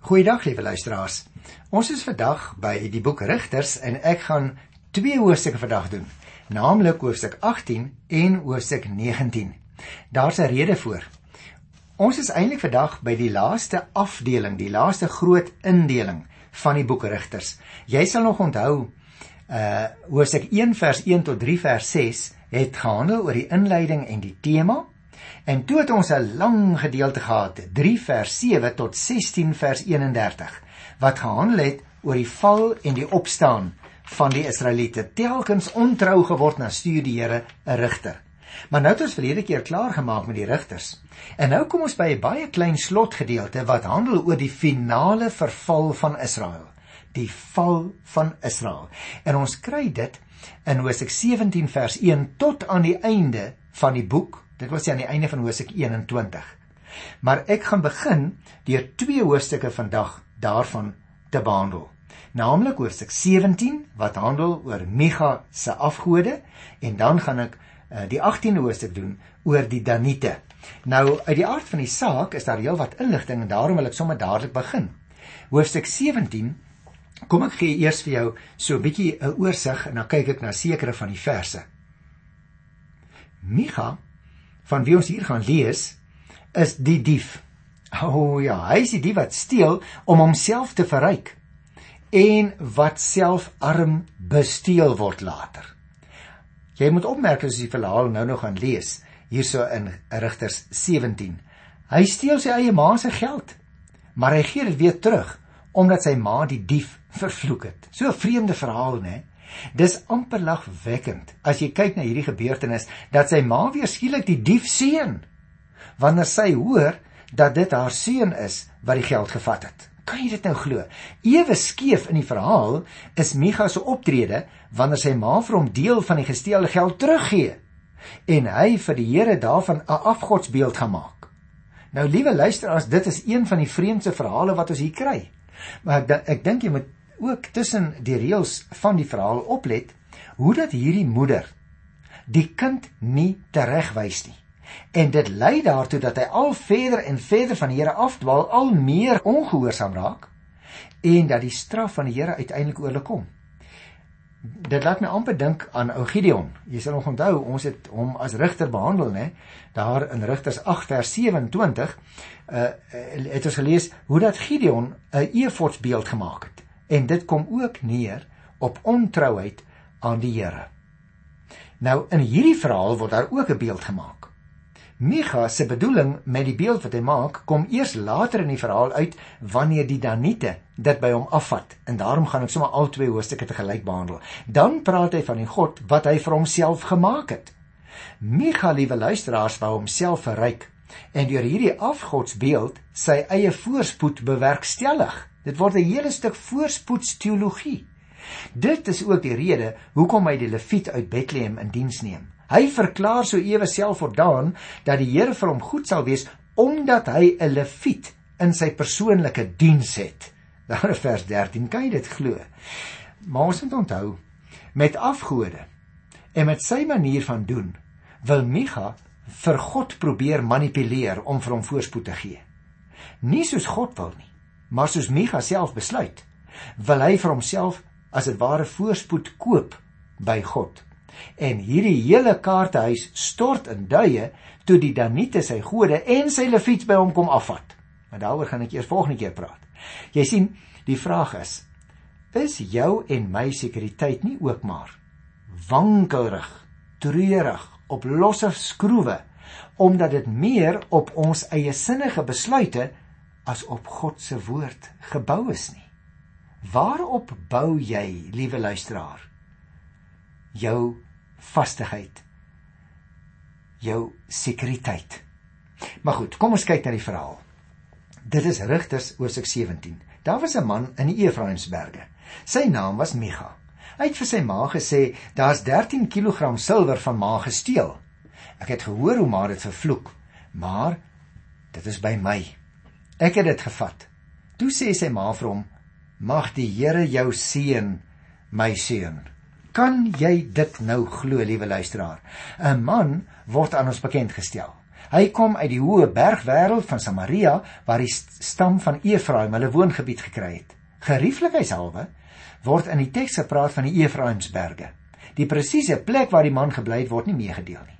Goeiedag lieve luisteraars. Ons is vandag by die boek Rigters en ek gaan twee hoofstukke vandag doen, naamlik hoofstuk 18 en hoofstuk 19. Daar's 'n rede voor. Ons is eintlik vandag by die laaste afdeling, die laaste groot indeling van die boek Rigters. Jy sal nog onthou uh hoofstuk 1 vers 1 tot 3 vers 6 het gehandel oor die inleiding en die tema En toe het ons 'n lang gedeelte gehad, 3 vers 7 tot 16 vers 31, wat gehandel het oor die val en die opstaan van die Israeliete. Telkens ontrou geword na stuur die Here 'n rigter. Maar nou het ons verlede keer klaar gemaak met die rigters. En nou kom ons by 'n baie klein slotgedeelte wat handel oor die finale verval van Israel. Die val van Israel. En ons kry dit in Hosea 17 vers 1 tot aan die einde van die boek Dit was aan die einde van Hosea 21. Maar ek gaan begin deur twee hoofstukke vandag daarvan te behandel. Naamlik Hosea 17 wat handel oor Micha se afgode en dan gaan ek uh, die 18de hoofstuk doen oor die Danite. Nou uit die aard van die saak is daar heelwat inligting en daarom wil ek sommer dadelik begin. Hoofstuk 17 Kom ek gee eers vir jou so 'n bietjie 'n oorsig en dan kyk ek na sekere van die verse. Micha van wie ons hier gaan lees is die dief. O oh, ja, hy is die dief wat steel om homself te verryk en wat self arm besteel word later. Jy moet opmerk as jy die verhaal nou nog gaan lees hierso in Rigters 17. Hy steel sy eie ma se geld, maar hy gee dit weer terug omdat sy ma die dief vervloek het. So 'n vreemde verhaal, né? Dis amper lagwekkend as jy kyk na hierdie gebeurtenis dat sy ma weer skielik die dief seën wanneer sy hoor dat dit haar seun is wat die geld gevat het. Kan jy dit nou glo? Ewe skeef in die verhaal is Micha se optrede wanneer sy ma vir hom deel van die gesteelde geld teruggee en hy vir die Here daarvan 'n afgodsbeeld gemaak. Nou liewe luisteraars, dit is een van die vreemdste verhale wat ons hier kry. Maar ek ek dink jy moet ook tussen die reëls van die verhaal oplet hoe dat hierdie moeder die kind nie teregwys nie. En dit lei daartoe dat hy al verder en verder van die Here afdwaal, al meer ongehoorsaam raak en dat die straf van die Here uiteindelik oor hulle kom. Dit laat my amper dink aan ou Gideon. Jy sal nog onthou, ons het hom as rigter behandel, né? Daar in Rigters 8 vers 27 uh het ons gelees hoe dat Gideon 'n efodsbeeld gemaak het en dit kom ook neer op ontrouheid aan die Here. Nou in hierdie verhaal word daar ook 'n beeld gemaak. Micha se bedoeling met die beeld wat hy maak, kom eers later in die verhaal uit wanneer die Danite dit by hom afvat. En daarom gaan ek sommer al twee hoofstukke te gelyk behandel. Dan praat hy van die God wat hy vir homself gemaak het. Micha, liewe luisteraars, wou homself verryk en deur hierdie afgodsbeeld sy eie voorspoed bewerkstellig. Dit word 'n hele stuk voorspoedsteologie. Dit is ook die rede hoekom hy die Lewiet uit Bethlehem in diens neem. Hy verklaar so ewe selfvoldaan dat die Here vir hom goed sal wees omdat hy 'n Lewiet in sy persoonlike diens het. Daar in vers 13 kan jy dit glo. Maar ons moet onthou met afgode en met sy manier van doen wil Micha vir God probeer manipuleer om vir hom voorspoed te gee. Nie soos God wil nie maar soos Micha self besluit, wil hy vir homself as dit ware voorspoed koop by God. En hierdie hele kaartehuis stort in duie toe die Danite sy gode en sy leviets by hom kom afvat. Maar daaroor gaan ek eers volgende keer praat. Jy sien, die vraag is: is jou en my sekuriteit nie ook maar wankelrig, treurig, op losse skroewe omdat dit meer op ons eie sinnige besluite as op God se woord gebou is nie. Waarop bou jy, liewe luisteraar? Jou vastigheid. Jou sekuriteit. Maar goed, kom ons kyk na die verhaal. Dit is Rigters Hoofstuk 17. Daar was 'n man in die Efraimsberge. Sy naam was Micha. Hy het vir sy ma gesê, "Daar's 13 kg silwer van ma gesteel. Ek het gehoor hoe ma dit vervloek, maar dit is by my." Ek het dit gevat. Toe sê sy ma vir hom: "Mag die Here jou seën, my seun." Kan jy dit nou glo, liewe luisteraar? 'n Man word aan ons bekend gestel. Hy kom uit die hoë bergwêreld van Samaria waar die stam van Efraim hulle woongebied gekry het. Gerieflikheidshalwe word in die teks gepraat van die Efraimsberge. Die presiese plek waar die man gebly het word nie meegedeel nie.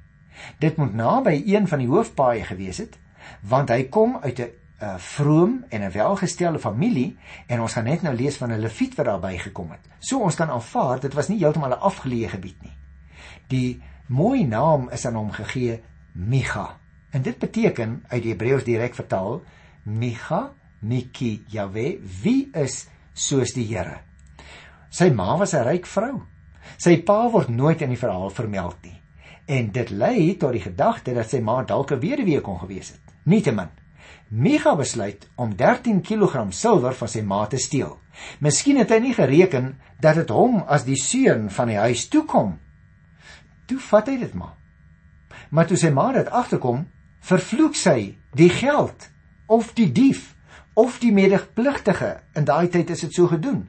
Dit moet naby een van die hoofpaaie gewees het, want hy kom uit 'n uh, vroom en 'n welgestelde familie en ons gaan net nou lees van 'n leviet wat daarby gekom het. So ons kan aanvaar dit was nie heeltemal 'n afgeleë gebied nie. Die mooi naam is aan hom gegee Micha. En dit beteken uit die Hebreëus direk vertaal Micha, Miki Jahwe, wie is soos die Here. Sy ma was 'n ryk vrou. Sy pa word nooit in die verhaal vermeld nie. En dit lei tot die gedagte dat sy ma dalk 'n weduwee kon gewees het. Nietemin Micha besluit om 13 kg silwer van sy ma te steel. Miskien het hy nie gereken dat dit hom as die seun van die huis toekom. Toe vat hy dit maar. Maar toe sy ma dit agterkom, vervloek sy die geld of die dief of die medepligtige. In daai tyd is dit so gedoen.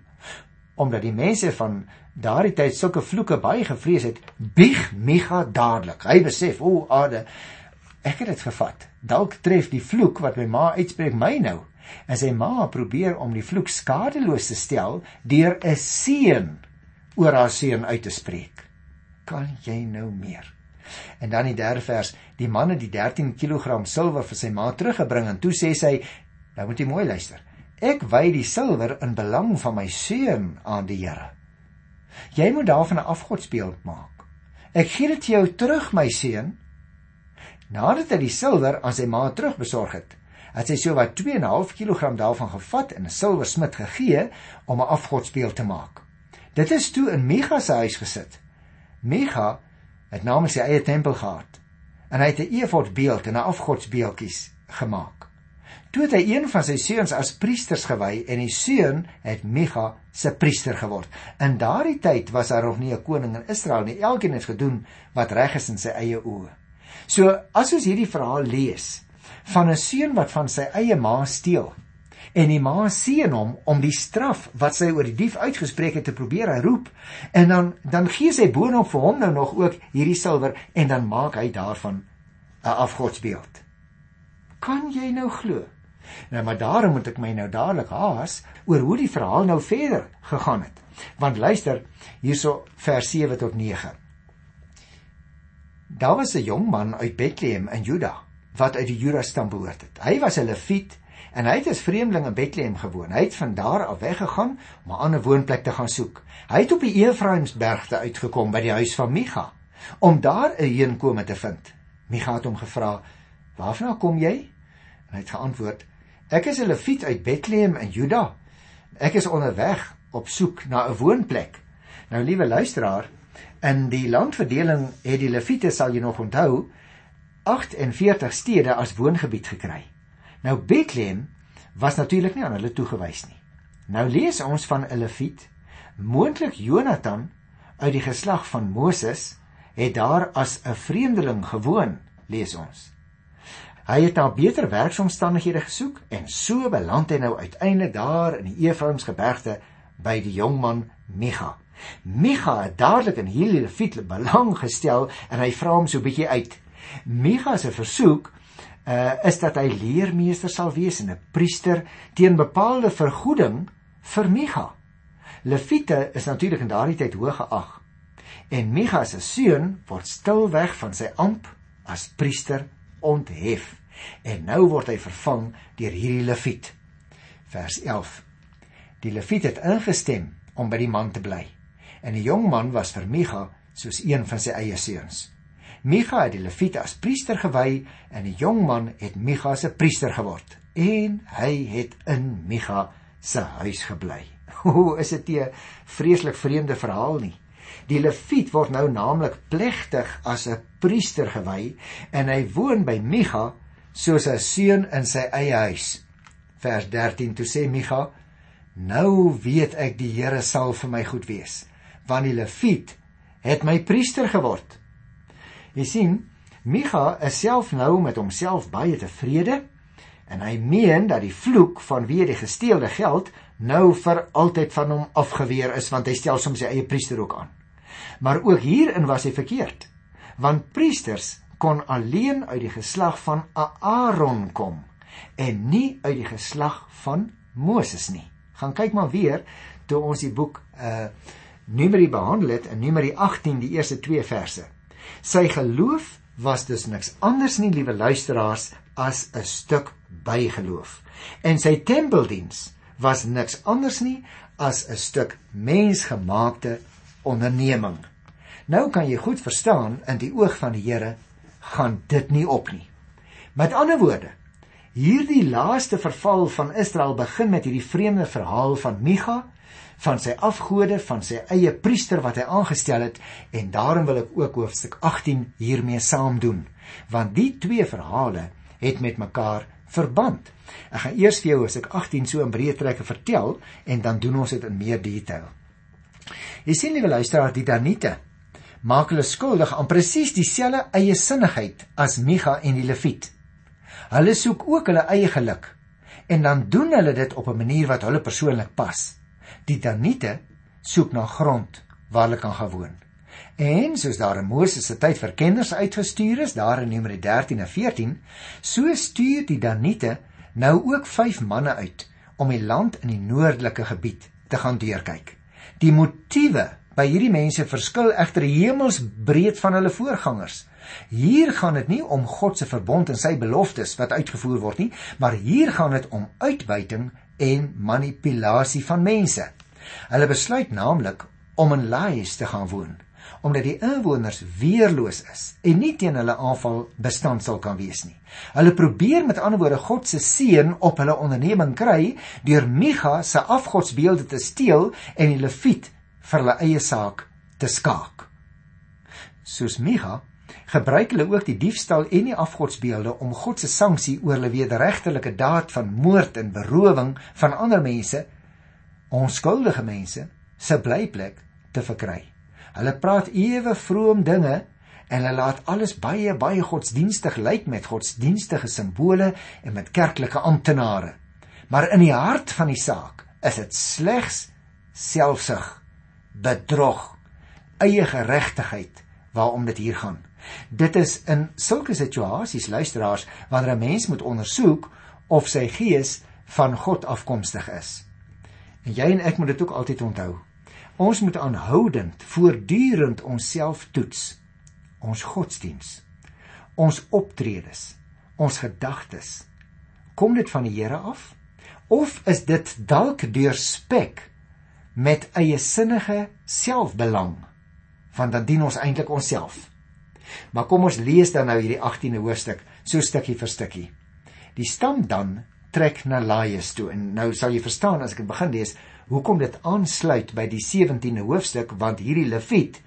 Omdat die mense van daardie tyd sulke vloeke baie gevrees het, bieg Micha dadelik. Hy besef, o, ade, ek het dit gevat. Dalk tref die vloek wat my ma uitspreek my nou. En sy ma probeer om die vloek skadeloos te stel deur 'n seën oor haar seun uit te spreek. Kan jy nou meer? En dan die derde vers, die man het die 13 kg silwer vir sy ma teruggebring en toe sê sy, nou moet jy mooi luister. Ek wy die silwer in belang van my seun aan die Here. Jy moet daarvan 'n afgodsbeeld maak. Ek gee dit jou terug my seun Nadat hy die silwer aan sy ma terugbesorg het, het sy so wat 2.5 kg daarvan gevat en 'n silversmid gegee om 'n afgodsbeeld te maak. Dit is toe in Micha se huis gesit. Micha het namens sy eie tempel gehad en hy het 'n efodbeeld en 'n afgodsbeeldjies gemaak. Toe het hy een van sy seuns as priesters gewy en die seun het Micha se priester geword. In daardie tyd was daar nog nie 'n koning in Israel nie. Elkeen het gedoen wat reg is in sy eie oë. So as ons hierdie verhaal lees van 'n seun wat van sy eie ma steel en die ma seën hom om die straf wat sy oor die dief uitgespreek het te probeer herroep en dan dan gee sy boonop vir hom nou nog ook hierdie silwer en dan maak hy daarvan 'n afgodsbeeld. Kan jy nou glo? Nou maar daarom moet ek my nou dadelik haas oor hoe die verhaal nou verder gegaan het. Want luister hierso vers 7 tot 9. Daar was 'n jong man uit Bethlehem in Juda wat uit die Juda stam behoort het. Hy was 'n Lewiet en hy het as vreemdeling in Bethlehem gewoon. Hy het van daar af weggegaan om 'n ander woonplek te gaan soek. Hy het op die Efraimsbergte uitgekom by die huis van Micha om daar 'n heenkome te vind. Micha het hom gevra: "Waarvan kom jy?" En hy het geantwoord: "Ek is 'n Lewiet uit Bethlehem in Juda. Ek is onderweg op soek na 'n woonplek." Nou liewe luisteraar, In die landverdeling het die Lewiete sal jy nog onthou 48 stede as woongebied gekry. Nou Bethlehem was natuurlik nie aan hulle toegewys nie. Nou lees ons van 'n Lewiet, moontlik Jonathan uit die geslag van Moses het daar as 'n vreemdeling gewoon, lees ons. Hy het na beter werksomstandighede gesoek en so beland hy nou uiteindelik daar in die Efraimsgebergte by die jong man Micha. Het dadelik in hierdie leviet belang gestel en hy vra hom so 'n bietjie uit. Micha se versoek uh, is dat hy leermeester sal wees en 'n priester teen bepaalde vergoeding vir Micha. Leviete is natuurlik in daardie tyd hoog geag. En Micha se seun word stilweg van sy amp as priester onthef. En nou word hy vervang deur hierdie leviet. Vers 11. Die leviet het ingestem om by die man te bly en die jong man was vir Micha soos een van sy eie seuns. Micha het die Lewiete as priester gewy en die jong man het Micha se priester geword en hy het in Micha se huis gebly. O, is dit 'n vreeslik vreemde verhaal nie? Die Lewiet word nou naamlik plegtig as 'n priester gewy en hy woon by Micha soos 'n seun in sy eie huis. Vers 13 toe sê Micha: Nou weet ek die Here sal vir my goed wees want die leviet het my priester geword. Jy sien, Micha is self nou met homself baie tevrede en hy meen dat die vloek van wie die gesteelde geld nou vir altyd van hom afgeweer is want hy stel soms sy eie priester ook aan. Maar ook hierin was hy verkeerd. Want priesters kon alleen uit die geslag van Aaron kom en nie uit die geslag van Moses nie. Gaan kyk maar weer toe ons die boek uh Numeri behandel het in Numeri 18 die eerste 2 verse. Sy geloof was dus niks anders nie, liewe luisteraars, as 'n stuk bygeloof. En sy tempeldiens was niks anders nie as 'n stuk mensgemaakte onderneming. Nou kan jy goed verstaan in die oog van die Here gaan dit nie op nie. Met ander woorde, hierdie laaste verval van Israel begin met hierdie vreemde verhaal van Micha van sy afgode, van sy eie priester wat hy aangestel het en daarom wil ek ook hoofstuk 18 hiermee saam doen, want die twee verhale het met mekaar verband. Ek gaan eers vir jou hoofstuk 18 so in breë trekke vertel en dan doen ons dit in meer detail. Jy sien liewe luisteraar, die Danite maak hulle skuldig aan presies dieselfde eie sinnigheid as Micha en die Lewiet. Hulle soek ook hulle eie geluk en dan doen hulle dit op 'n manier wat hulle persoonlik pas. Die Daniete soek na grond waar hulle kan gaan woon. En soos daar in Moses se tyd vir kenners uitgestuur is, daar in Numeri 13 en 14, so stuur die Daniete nou ook 5 manne uit om die land in die noordelike gebied te gaan deurkyk. Die motiewe by hierdie mense verskil egter hemelsbreed van hulle voorgangers. Hier gaan dit nie om God se verbond en sy beloftes wat uitgevoer word nie, maar hier gaan dit om uitbuiting en manipulasie van mense. Hulle besluit naamlik om in Lais te gaan woon omdat die inwoners weerloos is en nie teen hulle aanval bestand sal kan wees nie. Hulle probeer met ander woorde God se seën op hulle onderneming kry deur Micha se afgodsbeelde te steel en die Lewiet vir hulle eie saak te skaak. Soos Micha gebruik hulle ook die diefstal en die afgodsbeelde om God se sanksie oor hulle wederregtelike daad van moord en berowing van ander mense, onskuldige mense, se blyplek te verkry. Hulle praat ewe vroom dinge en hulle laat alles baie baie godsdienstig lyk met godsdienstige simbole en met kerklike amptenare. Maar in die hart van die saak is dit slegs selfsug, bedrog, eie geregtigheid waarom dit hier gaan. Dit is in sulke situasies luisteraars wanneer 'n mens moet ondersoek of sy gees van God afkomstig is. En jy en ek moet dit ook altyd onthou. Ons moet aanhoudend voortdurend onsself toets. Ons godsdiens, ons optredes, ons gedagtes. Kom dit van die Here af of is dit dalk deurspek met eie sinnige selfbelang? Want dan dien ons eintlik onsself. Maar kom ons lees dan nou hierdie 18de hoofstuk so stukkie vir stukkie. Die stam dan trek na Laies toe en nou sal jy verstaan as ek begin lees hoekom dit aansluit by die 17de hoofstuk want hierdie Lewiet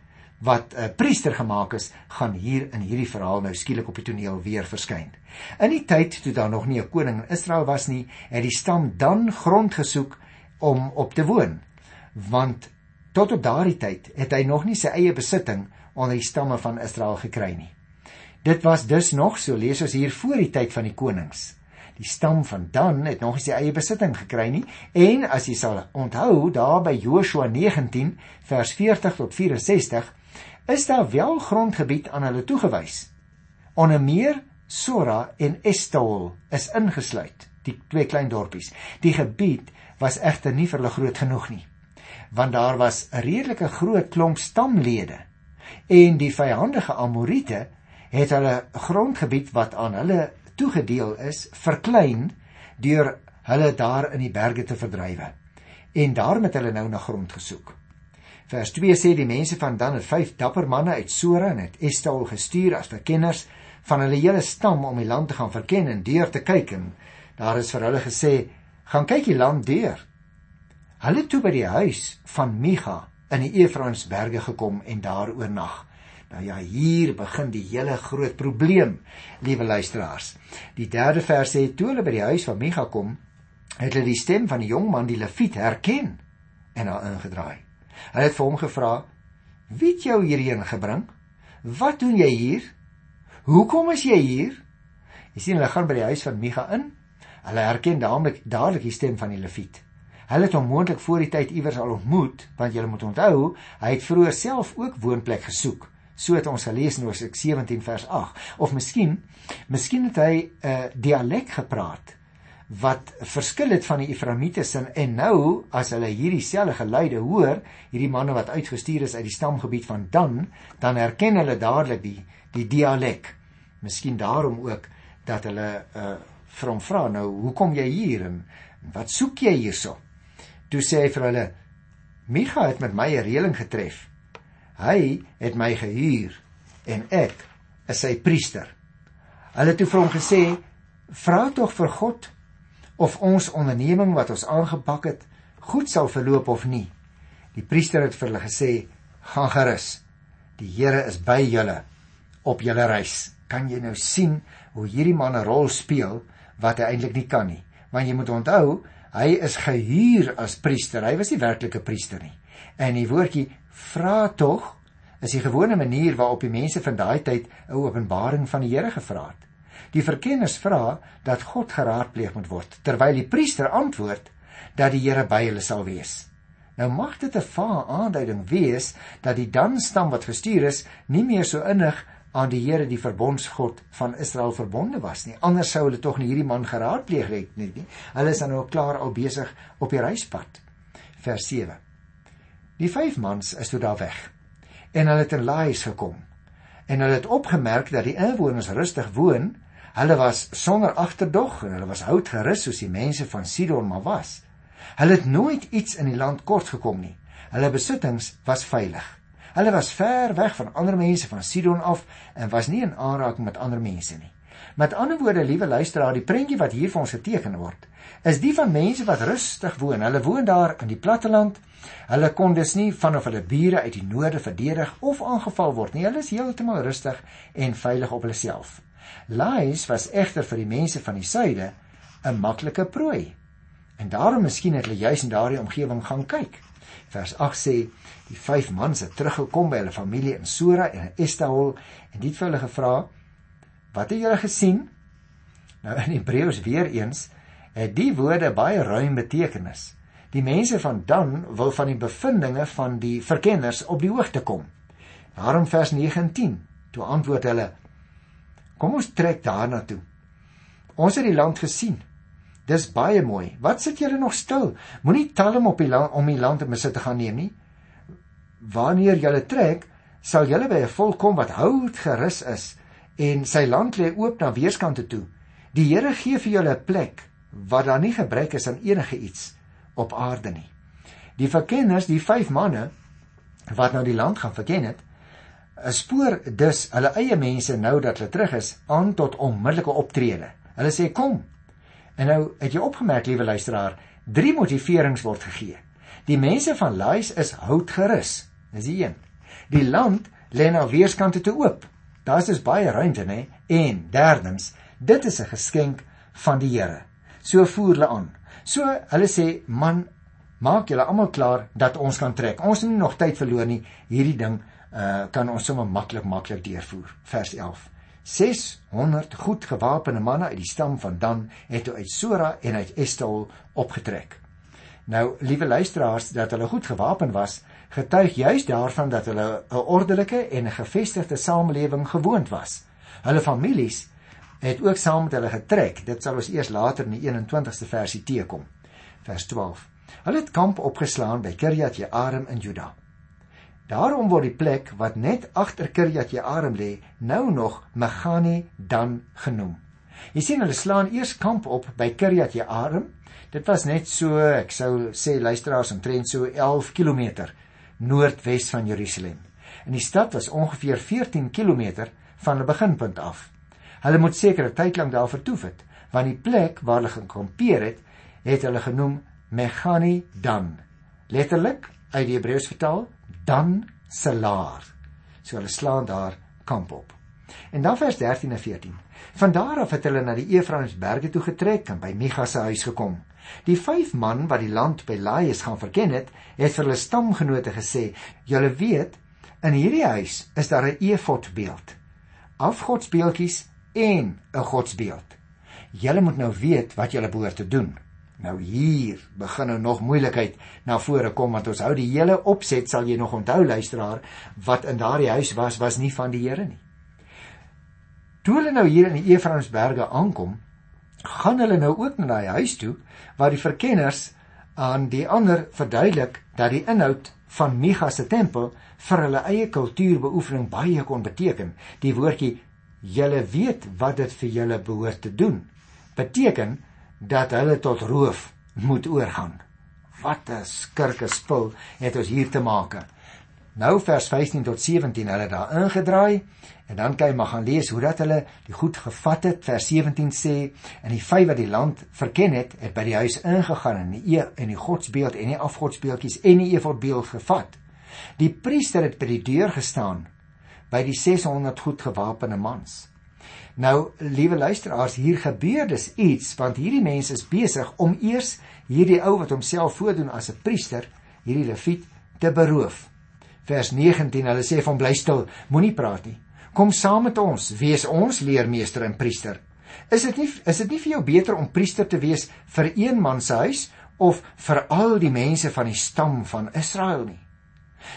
wat 'n uh, priester gemaak is, gaan hier in hierdie verhaal nou skielik op die toneel weer verskyn. In die tyd toe daar nog nie 'n koning in Israel was nie, het die stam dan grond gesoek om op te woon. Want tot op daardie tyd het hy nog nie sy eie besitting onder die stamme van Israel gekry nie. Dit was dus nog so lees ons hier voor die tyd van die konings. Die stam van Dan het nog nie sy eie besitting gekry nie en as jy sal onthou daar by Joshua 19 vers 40 tot 64 is daar wel grondgebied aan hulle toegewys. Onder meer Sora en Estaol is ingesluit, die twee klein dorpies. Die gebied was egter nie vir hulle groot genoeg nie, want daar was 'n redelike groot klomp stamlede en die vyandige Amorite het hulle grondgebied wat aan hulle toegedeel is verklein deur hulle daar in die berge te verdrywe en daarom het hulle nou na grond gesoek. Vers 2 sê die mense van dan het vyf dapper manne uit Sora en het Estaol gestuur as verkenners van hulle hele stam om die land te gaan verken en deur te kyk en daar is vir hulle gesê gaan kyk die land deur. Hulle toe by die huis van Micha in die Efraimsberge gekom en daar oornag. Nou ja, hier begin die hele groot probleem, liewe luisteraars. Die derde vers sê toe hulle by die huis van Micha kom, het hulle die stem van die jong man die Lewiet herken en daar ingedraai. Hulle het vir hom gevra: "Wie het jou hierheen gebring? Wat doen jy hier? Hoekom is jy hier?" Jy sien hulle gaan by die huis van Micha in. Hulle herken dadelik dadelik die stem van die Lewiet. Hulle het hom moontlik voor die tyd iewers al ontmoet, want jy moet onthou, hy het vroeër self ook woonplek gesoek So het ons gelees in Hosea 17 vers 8. Of miskien, miskien het hy 'n uh, dialek gepraat wat verskil het van die Efraimiete sin en nou as hulle hierdie selfde geluide hoor, hierdie manne wat uitgestuur is uit die stamgebied van Dan, dan herken hulle dadelik die die dialek. Miskien daarom ook dat hulle uh vir hom vra nou, "Hoekom jy hier en wat soek jy hierso?" Toe sê hy vir hulle, "Micha het met my 'n reëling getref. Hy het my gehuur en ek is sy priester." Hulle het toe vir hom gesê, "Vra tog vir God of ons onderneming wat ons aangepak het goed sal verloop of nie." Die priester het vir hulle gesê, "Gaan gerus. Die Here is by julle op julle reis." Kan jy nou sien hoe hierdie man 'n rol speel wat hy eintlik nie kan nie? Want jy moet onthou, hy is gehuur as priester. Hy was nie werklike priester nie. En die woordjie vra tog is die gewone manier waarop die mense van daai tyd 'n openbaring van die Here gevra het. Die verkenners vra dat God geraadpleeg moet word, terwyl die priester antwoord dat die Here by hulle sal wees. Nou mag dit 'n vae aanduiding wees dat die dan stam wat gestuur is nie meer so innig aan die Here die verbondsgod van Israel verbonde was nie. Anders sou hulle tog nie hierdie man geraadpleeg het nie. nie. Hulle is nou klaar al besig op die reispad. Vers 7. Die vyf mans is toe daar weg. En hulle het in Lais gekom. En hulle het opgemerk dat die inwoners rustig woon. Hulle was sonder agterdog en hulle was houtgerus soos die mense van Sidon maar was. Hulle het nooit iets in die land kort gekom nie. Hulle besittings was veilig. Hulle was ver weg van ander mense van Sidon af en was nie in aanraking met ander mense nie. Met ander woorde, liewe luisteraar, die prentjie wat hier vir ons geteken word, is die van mense wat rustig woon. Hulle woon daar in die platteland. Hulle kon dus nie van of hulle bure uit die noorde verdedig of aangeval word nie. Hulle is heeltemal rustig en veilig op hulle self. Lais was egter vir die mense van die suide 'n maklike prooi. En daarom miskien het hulle juis in daardie omgewing gaan kyk. Vers 8 sê die vyf mans het teruggekom by hulle familie in Sora en Estaol en dit vir hulle gevra wat het julle gesien? Nou in Hebreëus weer eens het die woorde baie ruim betekenis. Die mense van Dan wil van die bevindinge van die verkenners op die hoogte kom. Daarom vers 19 toe antwoord hulle kom ons trek daarna toe. Ons het die land gesien dis baie mooi wat sit julle nog stil moenie talm op die land om die land in besit te gaan neem nie wanneer jy trek, sal jy by 'n volk kom wat hout gerus is en sy land lê oop na weerskante toe. Die Here gee vir julle 'n plek wat daar nie gebrek is aan enige iets op aarde nie. Die verkenners, die vyf manne wat nou die land gaan verken het, spoor dus hulle eie mense nou dat hulle terug is aan tot onmiddellike optrede. Hulle sê kom. En nou het jy opgemerk, liewe luisteraar, drie motiverings word gegee. Die mense van Lais is houtgerus. Dis die een. Die land lê na weerskante toe oop. Daar's dus baie ruimte, nê? En derdens, dit is 'n geskenk van die Here. So voer hulle aan. So hulle sê, "Man, maak julle almal klaar dat ons kan trek. Ons het nie nog tyd verloor nie. Hierdie ding uh kan ons sommer maklik maklik deurvoer." Vers 11. 600 goed gewapende manne uit die stam van Dan het uit Sora en uit Estaol opgetrek. Nou, liewe luisteraars, dat hulle goed gewapen was, getuig juis daarvan dat hulle 'n ordelike en 'n gevestigde samelewing gewoond was. Hulle families het ook saam met hulle getrek. Dit sal ons eers later in die 21ste versie teekom. Vers 12. Hulle het kamp opgeslaan by Kirjat Jearim in Juda. Daarom word die plek wat net agter Kirjat Jearim lê, nou nog Megani dan genoem. Jy sien hulle slaan eers kamp op by Kirjat Jearim. Dit was net so, ek sou sê luisteraars omtrent so 11 km noordwes van Jerusalem. En die stad was ongeveer 14 km van die beginpunt af. Hulle moet seker 'n tyd lank daar vertoef het, want die plek waar hulle gekampeer het, het hulle genoem Megani Dan. Letterlik uit die Hebreëus vertaal Dan Salar. So hulle slaan daar kamp op. En dan vers 13 en 14. Van daar af het hulle na die Efraimsberge toe getrek en by Micha se huis gekom. Die vyf man wat die land by Laies gaan verken het, het vir hulle stamgenote gesê: "Julle weet, in hierdie huis is daar 'n efodbeeld, afgodsbeeldjies en 'n godsbeeld. Julle moet nou weet wat julle behoort te doen." Nou hier begin nou nog moeilikheid na vore kom want ons hou die hele opset sal jy nog onthou luisteraar wat in daardie huis was was nie van die Here nie. Toe hulle nou hier in die Efraimsberge aankom, gaan hulle nou ook na daai huis toe waar die verkenners aan die ander verduidelik dat die inhoud van Micha se tempel vir hulle eie kultuurbeoefening baie kon beteken. Die woordjie julle weet wat dit vir julle behoort te doen beteken dat hulle tot roof moet oorgaan. Wat 'n skurke spul het ons hier te maak. Nou vers 15 tot 17 hulle daar ingedraai en dan kan jy maar gaan lees hoe dat hulle die goed gevat het. Vers 17 sê en die vyf wat die land verken het, het by die huis ingegaan en die e en die godsbeeld en die afgodsbeeldjies en die efodbeeld gevat. Die priester het by die deur gestaan by die 600 goed gewapende mans. Nou, liewe luisteraars, hier gebeur dus iets want hierdie mense is besig om eers hierdie ou wat homself voordoen as 'n priester, hierdie leviet te beroof. Vers 19, hulle sê van bly stil, moenie praat nie. Kom saam met ons, wees ons leermeester en priester. Is dit nie is dit nie vir jou beter om priester te wees vir een man se huis of vir al die mense van die stam van Israel nie?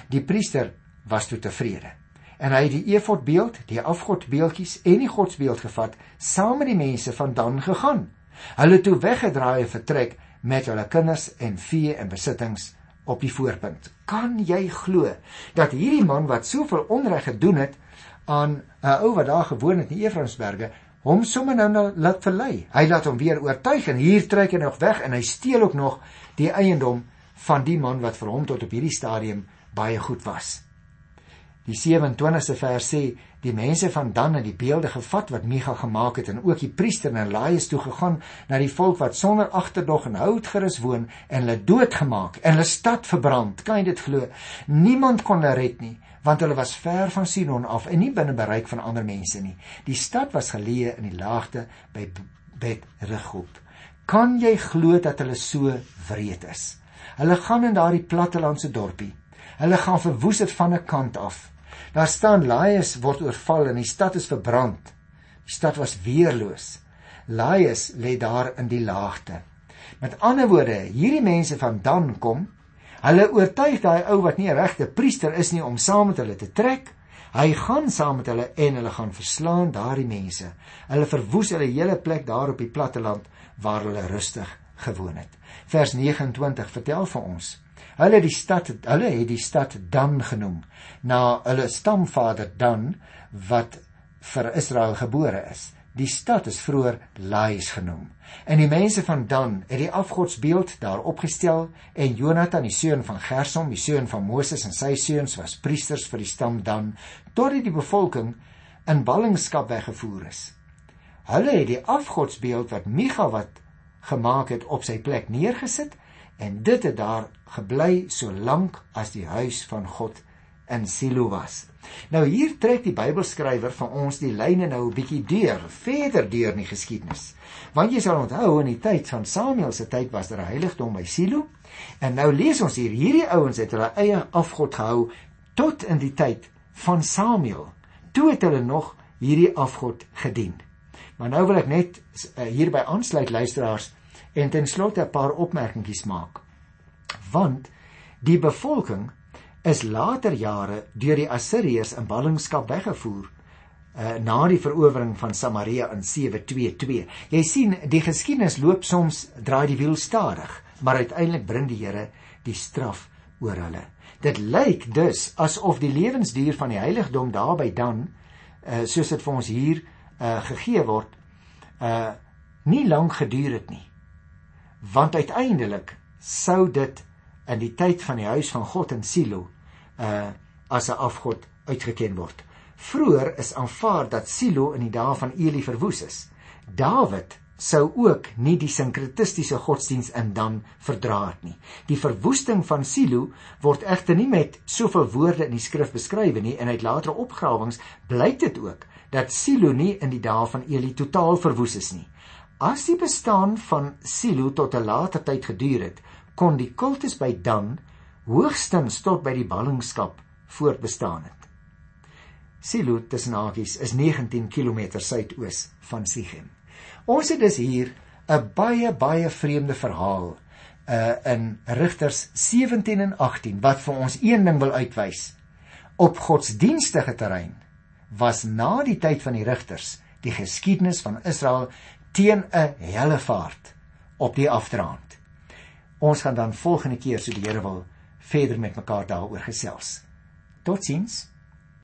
Die priester was toe tevrede en hy het die efodbeeld, die afgodbeeldjies en die godsbeeld gevat, saam met die mense van Dan gegaan. Hulle toe weggedraai en vertrek met hulle kinders en vee en besittings op die voorpunt. Kan jy glo dat hierdie man wat soveel onreg gedoen het aan 'n ou wat daar gewoon het in Efraimsberge, hom sommer nou nou laat verlei. Hy laat hom weer oortuig en hier trek hy nog weg en hy steel ook nog die eiendom van die man wat vir hom tot op hierdie stadium baie goed was. Die 27ste vers sê die mense van Dan het die beelde gevat wat Micha gemaak het en ook die priester en Elias toe gegaan na die volk wat sonder agterdog en houtgerus woon en hulle doodgemaak en hulle stad verbrand. Kan jy dit glo? Niemand kon hulle red nie want hulle was ver van Sidon af en nie binne bereik van ander mense nie. Die stad was geleë in die laagte by Bet Regob. Kan jy glo dat hulle so wreed is? Hulle gaan in daardie plattelandse dorpie. Hulle gaan verwoes dit van 'n kant af. Daar staan Laius word oorval en die stad is verbrand. Die stad was weerloos. Laius lê daar in die laagte. Met ander woorde, hierdie mense van Dan kom, hulle oortuig daai ou wat nie regte priester is nie om saam met hulle te trek. Hy gaan saam met hulle en hulle gaan verslaan daardie mense. Hulle verwoes hulle hele plek daar op die platte land waar hulle rustig gewoon het. Vers 29 vertel vir ons Hulle die stad hulle het die stad Dan genoem na hulle stamvader Dan wat vir Israel gebore is. Die stad is vroeër Lais genoem. En die mense van Dan het die afgodsbeeld daar opgestel en Jonathan die seun van Gersom, die seun van Moses en sy seuns was priesters vir die stam Dan tot die bevolking in ballingskap weggevoer is. Hulle het die afgodsbeeld wat Micha wat gemaak het op sy plek neergesit en dit het daar gebly so lank as die huis van God in Silo was. Nou hier trek die Bybelskrywer van ons die lyne nou 'n bietjie deur, verder deur in die geskiedenis. Want jy sal onthou in die tyd van Samuel se tyd was daar 'n heiligdom by Silo. En nou lees ons hier hierdie ouens het hulle eie afgod gehou tot in die tyd van Samuel. Toe het hulle nog hierdie afgod gedien. Maar nou wil ek net uh, hierby aansluit luisteraars en ten slotte 'n paar opmerkingies maak. Want die bevolking is later jare deur die Assiriërs in ballingskap weggevoer uh, na die verowering van Samaria in 722. Jy sien, die geskiedenis loop soms draai die wiel stadig, maar uiteindelik bring die Here die straf oor hulle. Dit lyk dus asof die lewensduur van die heiligdom daarby dan uh, soos dit vir ons hier uh, gegee word, uh nie lank geduur het nie want uiteindelik sou dit in die tyd van die huis van God in Silo uh as 'n afgod uitgeken word. Vroer is aanvaar dat Silo in die dae van Eli verwoes is. Dawid sou ook nie die sinkretistiese godsdiens in dan verdra het nie. Die verwoesting van Silo word egter nie met soveel woorde in die skrif beskryf nie en uit latere opgrawings blyk dit ook dat Silo nie in die dae van Eli totaal verwoes is nie. As die bestaan van Silo tot 'n later tyd geduur het, kon die kultus by Dan hoogstens tot by die ballingskap voortbestaan het. Silo tussen hakies is 19 km suidoos van Sichem. Ons het dus hier 'n baie baie vreemde verhaal uh in Rigters 17 en 18 wat vir ons een ding wil uitwys. Op godsdienstige terrein was na die tyd van die Rigters die geskiedenis van Israel teen 'n hellevaart op die afdraand. Ons gaan dan volgende keer so die Here wil verder met mekaar daaroor gesels. Totsiens.